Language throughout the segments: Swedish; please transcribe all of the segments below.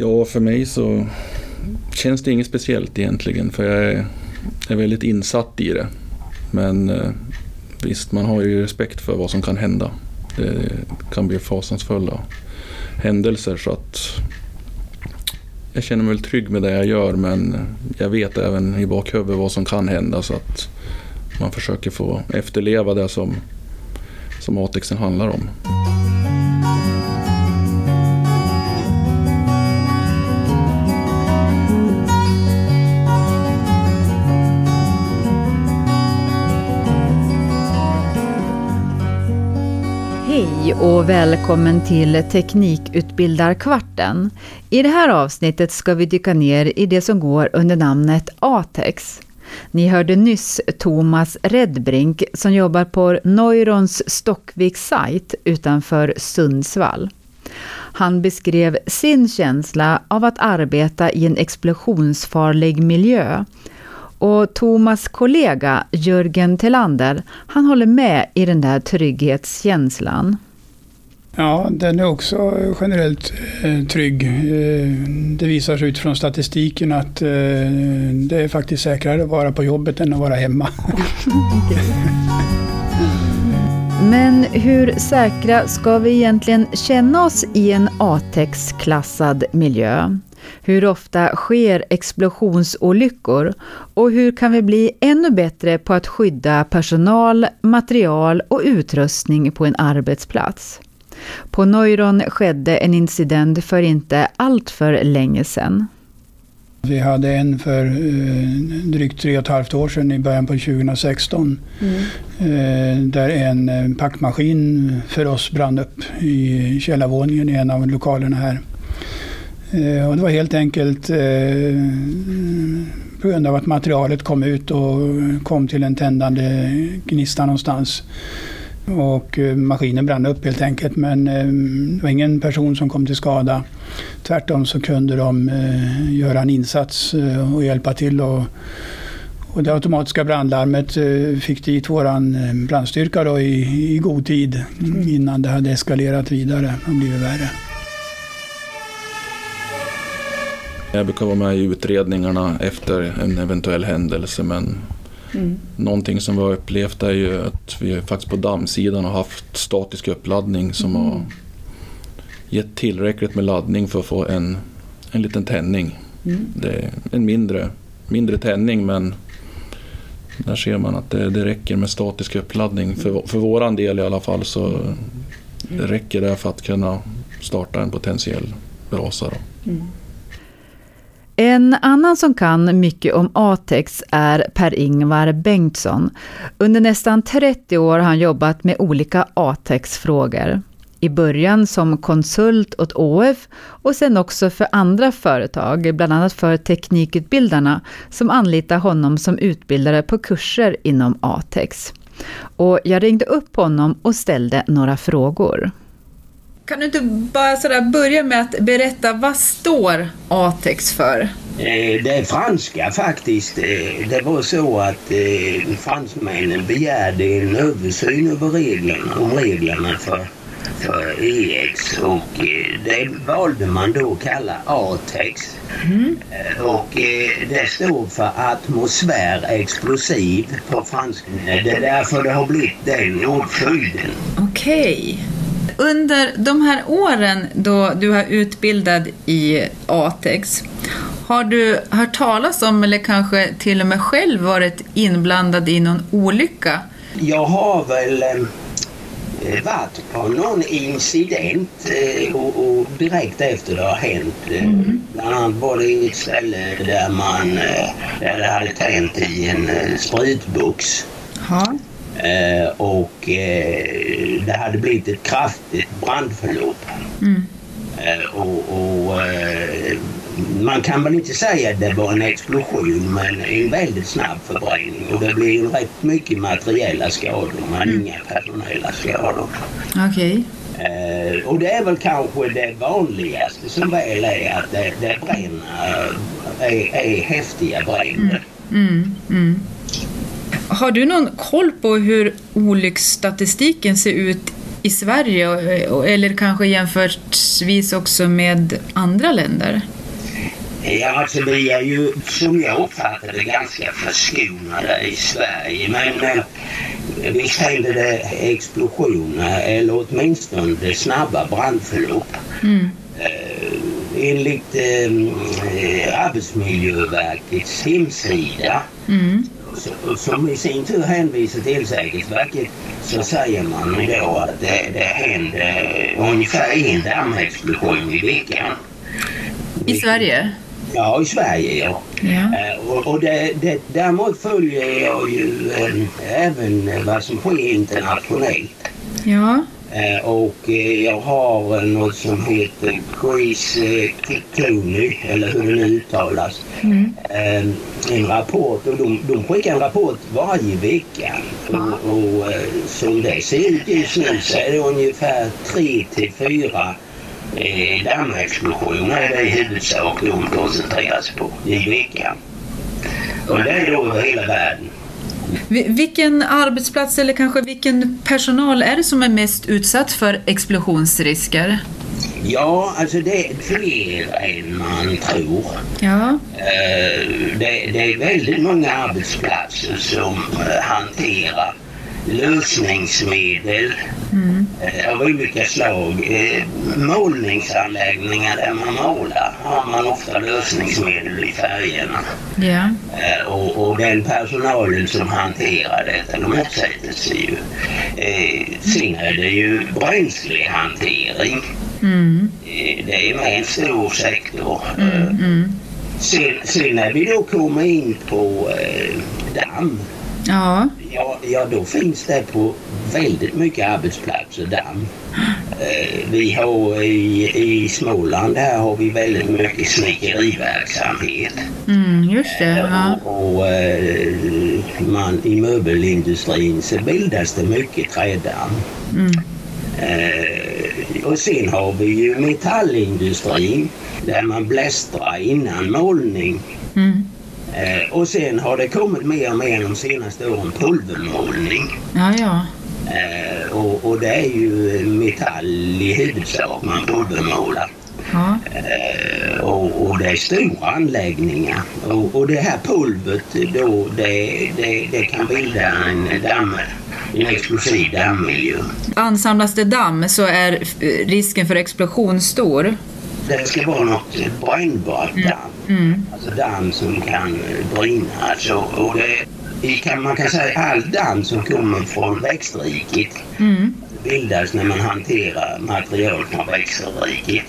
Ja, för mig så känns det inget speciellt egentligen för jag är, är väldigt insatt i det. Men eh, visst, man har ju respekt för vad som kan hända. Det kan bli fasansfulla händelser så att jag känner mig väl trygg med det jag gör men jag vet även i bakhuvudet vad som kan hända så att man försöker få efterleva det som, som Atexen handlar om. Och välkommen till Teknikutbildarkvarten. I det här avsnittet ska vi dyka ner i det som går under namnet Atex. Ni hörde nyss Thomas Redbrink som jobbar på Neurons Stockvik site utanför Sundsvall. Han beskrev sin känsla av att arbeta i en explosionsfarlig miljö och Thomas kollega Jörgen Tillander, han håller med i den där trygghetskänslan. Ja, den är också eh, generellt eh, trygg. Eh, det visar sig utifrån statistiken att det är faktiskt säkrare att vara på jobbet än att vara hemma. Men hur säkra ska vi egentligen känna oss i en ATEX-klassad miljö? Hur ofta sker explosionsolyckor? Och hur kan vi bli ännu bättre på att skydda personal, material och utrustning på en arbetsplats? På Neuron skedde en incident för inte allt för länge sedan. Vi hade en för eh, drygt tre och ett halvt år sedan i början på 2016. Mm. Eh, där en eh, packmaskin för oss brann upp i källarvåningen i en av lokalerna här. Och det var helt enkelt på grund av att materialet kom ut och kom till en tändande gnista någonstans. Och eh, maskinen brann upp helt enkelt men eh, det var ingen person som kom till skada. Tvärtom så kunde de eh, göra en insats och hjälpa till. Och, och det automatiska brandlarmet fick dit våran brandstyrka då i, i god tid innan det hade eskalerat vidare och blivit värre. Jag brukar vara med i utredningarna efter en eventuell händelse men mm. någonting som vi har upplevt är ju att vi faktiskt på dammsidan har haft statisk uppladdning som mm. har gett tillräckligt med laddning för att få en, en liten tändning. Mm. Det är en mindre, mindre tändning men där ser man att det, det räcker med statisk uppladdning. För, för våran del i alla fall så det räcker det för att kunna starta en potentiell brasa. Mm. En annan som kan mycket om Atex är Per-Ingvar Bengtsson. Under nästan 30 år har han jobbat med olika Atex-frågor. I början som konsult åt ÅF och sen också för andra företag, bland annat för Teknikutbildarna, som anlitar honom som utbildare på kurser inom Atex. Och jag ringde upp honom och ställde några frågor. Kan du inte bara sådär börja med att berätta vad står ATEX för? Eh, det är franska faktiskt. Eh, det var så att eh, fransmännen begärde en översyn över reglerna, om reglerna för, för EX och det valde man då att kalla ATEX. Mm. Och det står för atmosfär explosiv på franska. Det är därför det har blivit den ordföljden. Okej. Okay. Under de här åren då du har utbildat i ATEX, har du hört talas om eller kanske till och med själv varit inblandad i någon olycka? Jag har väl eh, varit på någon incident eh, och, och, direkt efter det har hänt. Eh, mm. Bland annat var det ett ställe där man eh, där det hade tänt i en eh, spritbox. Ha. Eh, och eh, det hade blivit ett kraftigt brandförlopp. Mm. Eh, och, och eh, man kan väl inte säga att det var en explosion men en väldigt snabb förbränning och det blev rätt mycket materiella skador men mm. inga personella skador. Okay. Eh, och det är väl kanske det vanligaste som väl är att det, det bränner, är, är häftiga bränder. Mm. Mm. Har du någon koll på hur olycksstatistiken ser ut i Sverige eller kanske jämförtvis också med andra länder? Ja, alltså vi är ju som jag uppfattar det ganska förskonade i Sverige. Men eh, visst händer det explosioner eller åtminstone snabba brandförlopp. Mm. Eh, enligt eh, Arbetsmiljöverkets hemsida mm. Som i sin tur hänvisar till Säkerhetsverket så säger man då att det, det händer ungefär en dammexplosion i veckan. I Sverige? Ja, i Sverige ja. ja. Eh, och, och det, det, däremot följer jag ju äh, även vad som sker internationellt. Ja. Äh, och äh, jag har något som heter Tony, eller hur det nu uttalas. Mm. en rapport och de, de skickar en rapport varje vecka. Och, och som det ser ut just nu så är det ungefär tre till fyra eh, dammexplosioner det i huvudsak de koncentrerar sig på i veckan. Och det är då över hela världen. Vilken arbetsplats eller kanske vilken personal är det som är mest utsatt för explosionsrisker? Ja, alltså det är fler än man tror. Ja. Eh, det, det är väldigt många arbetsplatser som eh, hanterar lösningsmedel mm. Eh, av olika slag. Eh, målningsanläggningar där man målar har man ofta lösningsmedel i färgerna. Yeah. Och, och, den personalen som hanterar detta de utsätter sig ju. Eh, sen är det ju bränslehantering. Mm. Det är med en stor sektor. Mm, mm. Sen, sen när vi då kommer in på eh, damm Ja. ja. Ja, då finns det på väldigt mycket arbetsplatser damm. Eh, vi har i, i Småland här har vi väldigt mycket snickeriverksamhet. Mm, just det. Ja. Och, och eh, man, i möbelindustrin så bildas det mycket trädamm. Mm. Eh, och sen har vi ju metallindustrin där man blästrar innan målning. Mm. Eh, och sen har det kommit mer och mer de senaste åren pulvermålning. Ja, ja. Eh, och, och, det är ju metall i huvudsak man pulvermålar. Ja. Eh, och, och, det är stora anläggningar. Och, och det här pulvret då det, det, det kan bilda en damm en explosiv dammiljö. Ansamlas det damm så är risken för explosion stor? Det ska vara något brännbart damm. Mm. Alltså damm som kan brinna. Alltså, och det, kan, man kan säga all damm som kommer från växtriket mm. bildas när man hanterar material från växtriket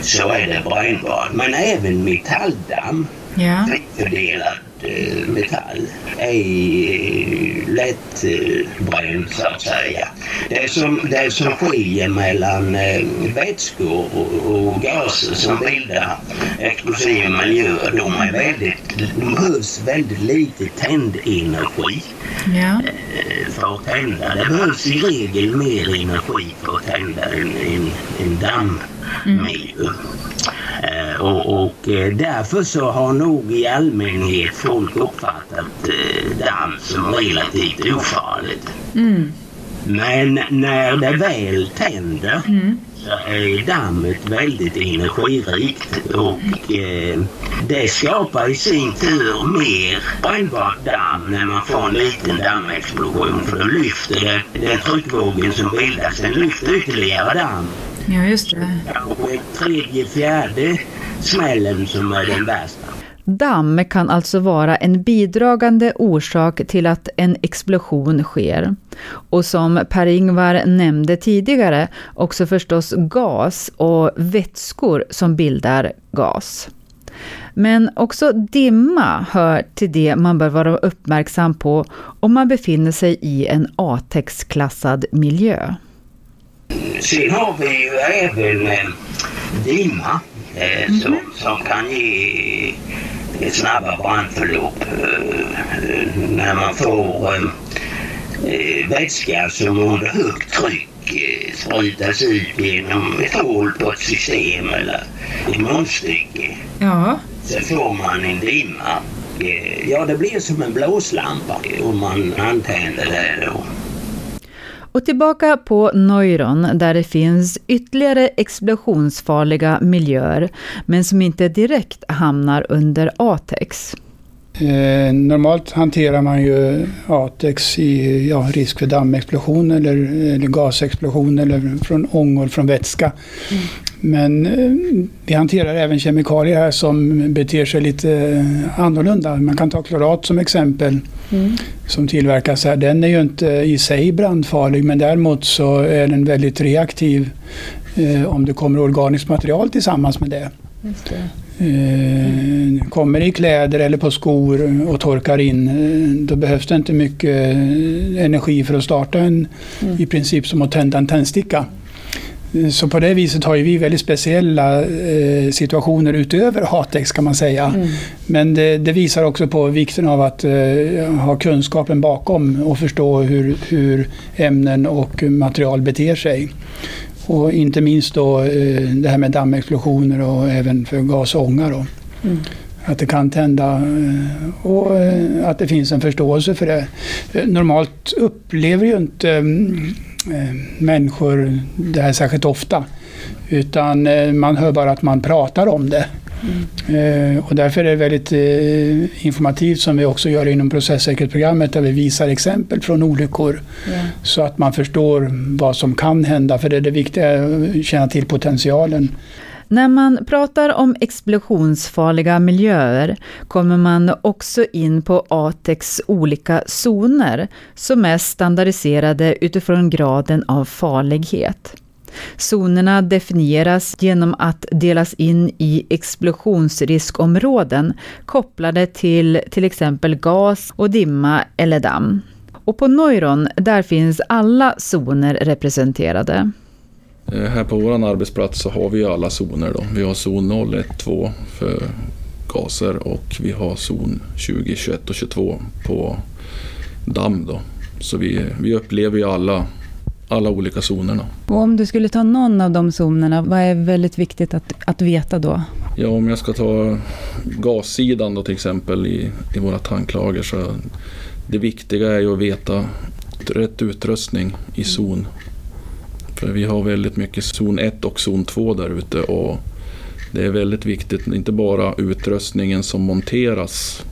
så är det brännbart. Men även metalldamm ja. fördelad Eh, metall är lättbränd så att säga. Det som, det som skiljer mellan eh, vätskor och, gaser som bildar explosiva miljöer, de, är väldigt, de behövs väldigt lite tändenergi ja. Eh, för att tända. Det behövs i regel mer energi för att tända en, en, en dammmiljö. Mm. Och, och eh, därför så har nog i allmänhet folk uppfattat eh, damm som relativt ofarligt. Mm. Men när det väl tänder mm. så är dammet väldigt energirikt och eh, det skapar i sin tur mer brännbart damm när man får en liten dammexplosion för då lyfter det, den tryckvågen som bildas, den lyfter ytterligare damm. Ja, just det. Och tredje, fjärde smällen som är den värsta. Damm kan alltså vara en bidragande orsak till att en explosion sker. Och som Per-Ingvar nämnde tidigare, också förstås gas och vätskor som bildar gas. Men också dimma hör till det man bör vara uppmärksam på om man befinner sig i en ATEX-klassad miljö. Sen har vi ju även eh, dimma eh, mm. som, som kan ge snabba brandförlopp eh, när man får eh, vätska som under högt tryck eh, sprutas ut genom ett hål på ett system eller ett munstycke. Ja. Så får man en dimma. Eh, ja, det blir som en blåslampa om man antänder det då. Och tillbaka på Neuron där det finns ytterligare explosionsfarliga miljöer men som inte direkt hamnar under ATEX. Eh, normalt hanterar man ju ATEX i ja, risk för dammexplosion eller, eller gasexplosion eller från ångor från vätska. Mm. Men eh, vi hanterar även kemikalier här som beter sig lite eh, annorlunda. Man kan ta klorat som exempel mm. som tillverkas här. Den är ju inte i sig brandfarlig men däremot så är den väldigt reaktiv eh, om det kommer organiskt material tillsammans med det. Mm. Kommer i kläder eller på skor och torkar in, eh, då behövs det inte mycket eh, energi för att starta en, mm. i princip som att tända en tändsticka. Så på det viset har vi väldigt speciella eh, situationer utöver Hatex kan man säga. Mm. Men det, det, visar också på vikten av att eh, ha kunskapen bakom och förstå hur, hur ämnen och material beter sig. Och inte minst då eh, det här med dammexplosioner och även för gas och ånga. Då. Mm. Att det kan tända eh, och eh, att det finns en förståelse för det. Normalt upplever ju inte människor det här särskilt ofta. Utan man hör bara att man pratar om det. Mm. Och därför är det väldigt eh, informativt som vi också gör inom processsäkerhetsprogrammet där vi visar exempel från olyckor. Yeah. Så att man förstår vad som kan hända, för det är det viktiga, att känna till potentialen. När man pratar om explosionsfarliga miljöer kommer man också in på ATEX olika zoner som är standardiserade utifrån graden av farlighet. Zonerna definieras genom att delas in i explosionsriskområden kopplade till till exempel gas och dimma eller damm. Och på Neuron, där finns alla zoner representerade. Eh, här på vår arbetsplats så har vi alla zoner. Då. Vi har zon 0, 1, 2 för gaser och vi har zon 20, 21 och 22 på damm. Då. Så vi, vi upplever ju alla alla olika zonerna. Och om du skulle ta någon av de zonerna, vad är väldigt viktigt att, att veta då? Ja, om jag ska ta gassidan då till exempel i, i våra tanklager så det viktiga är ju att veta rätt utrustning i zon. För vi har väldigt mycket zon 1 och zon 2 där ute och det är väldigt viktigt, inte bara utrustningen som monteras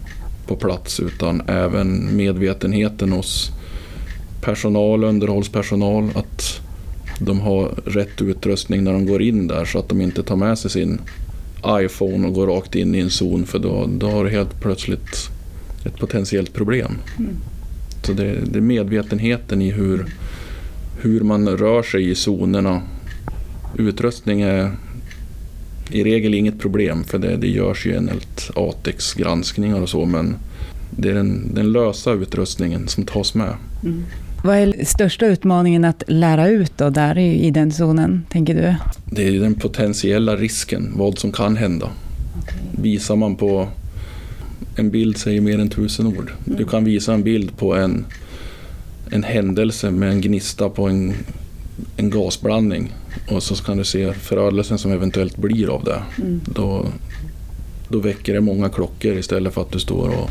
på plats utan även medvetenheten hos personal, underhållspersonal, att de har rätt utrustning när de går in där så att de inte tar med sig sin iPhone och går rakt in i en zon för då, då har du helt plötsligt ett potentiellt problem. Mm. Så det, det, är medvetenheten i hur, hur man rör sig i zonerna. Utrustning är i regel inget problem för det, det görs ju enligt ATEX-granskningar och så men det är den, den lösa utrustningen som tas med. Mm. Vad är största utmaningen att lära ut då, där i, den zonen, tänker du? Det är den potentiella risken, vad som kan hända. Okay. Visar man på en bild säger mer än tusen ord. Mm. Du kan visa en bild på en, en händelse med en gnista på en, en gasblandning och så kan du se förödelsen som eventuellt blir av det. Mm. Då, då väcker det många klockor istället för att du står och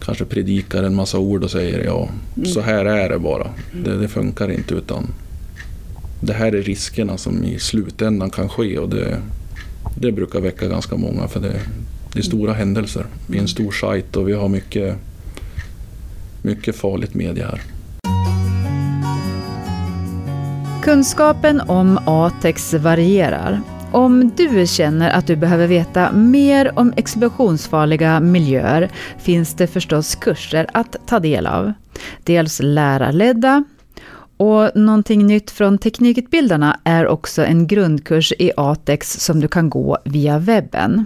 kanske predikar en massa ord och säger ja, mm. så här är det bara. Det, det, funkar inte utan det här är riskerna som i slutändan kan ske och det, det brukar väcka ganska många för det, det är stora händelser. Vi är en stor sajt och vi har mycket, mycket farligt media här. Kunskapen om ATEX varierar om du känner att du behöver veta mer om explosionsfarliga miljöer finns det förstås kurser att ta del av. Dels lärarledda och någonting nytt från Teknikutbildarna är också en grundkurs i ATEX som du kan gå via webben.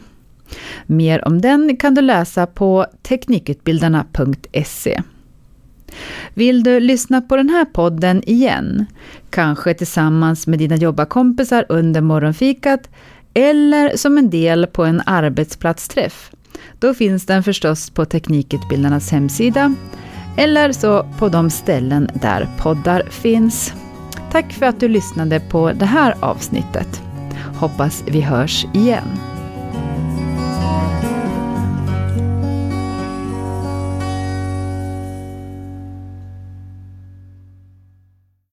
Mer om den kan du läsa på teknikutbildarna.se. Vill du lyssna på den här podden igen? Kanske tillsammans med dina jobbarkompisar under morgonfikat eller som en del på en arbetsplatsträff? Då finns den förstås på Teknikutbildarnas hemsida eller så på de ställen där poddar finns. Tack för att du lyssnade på det här avsnittet. Hoppas vi hörs igen.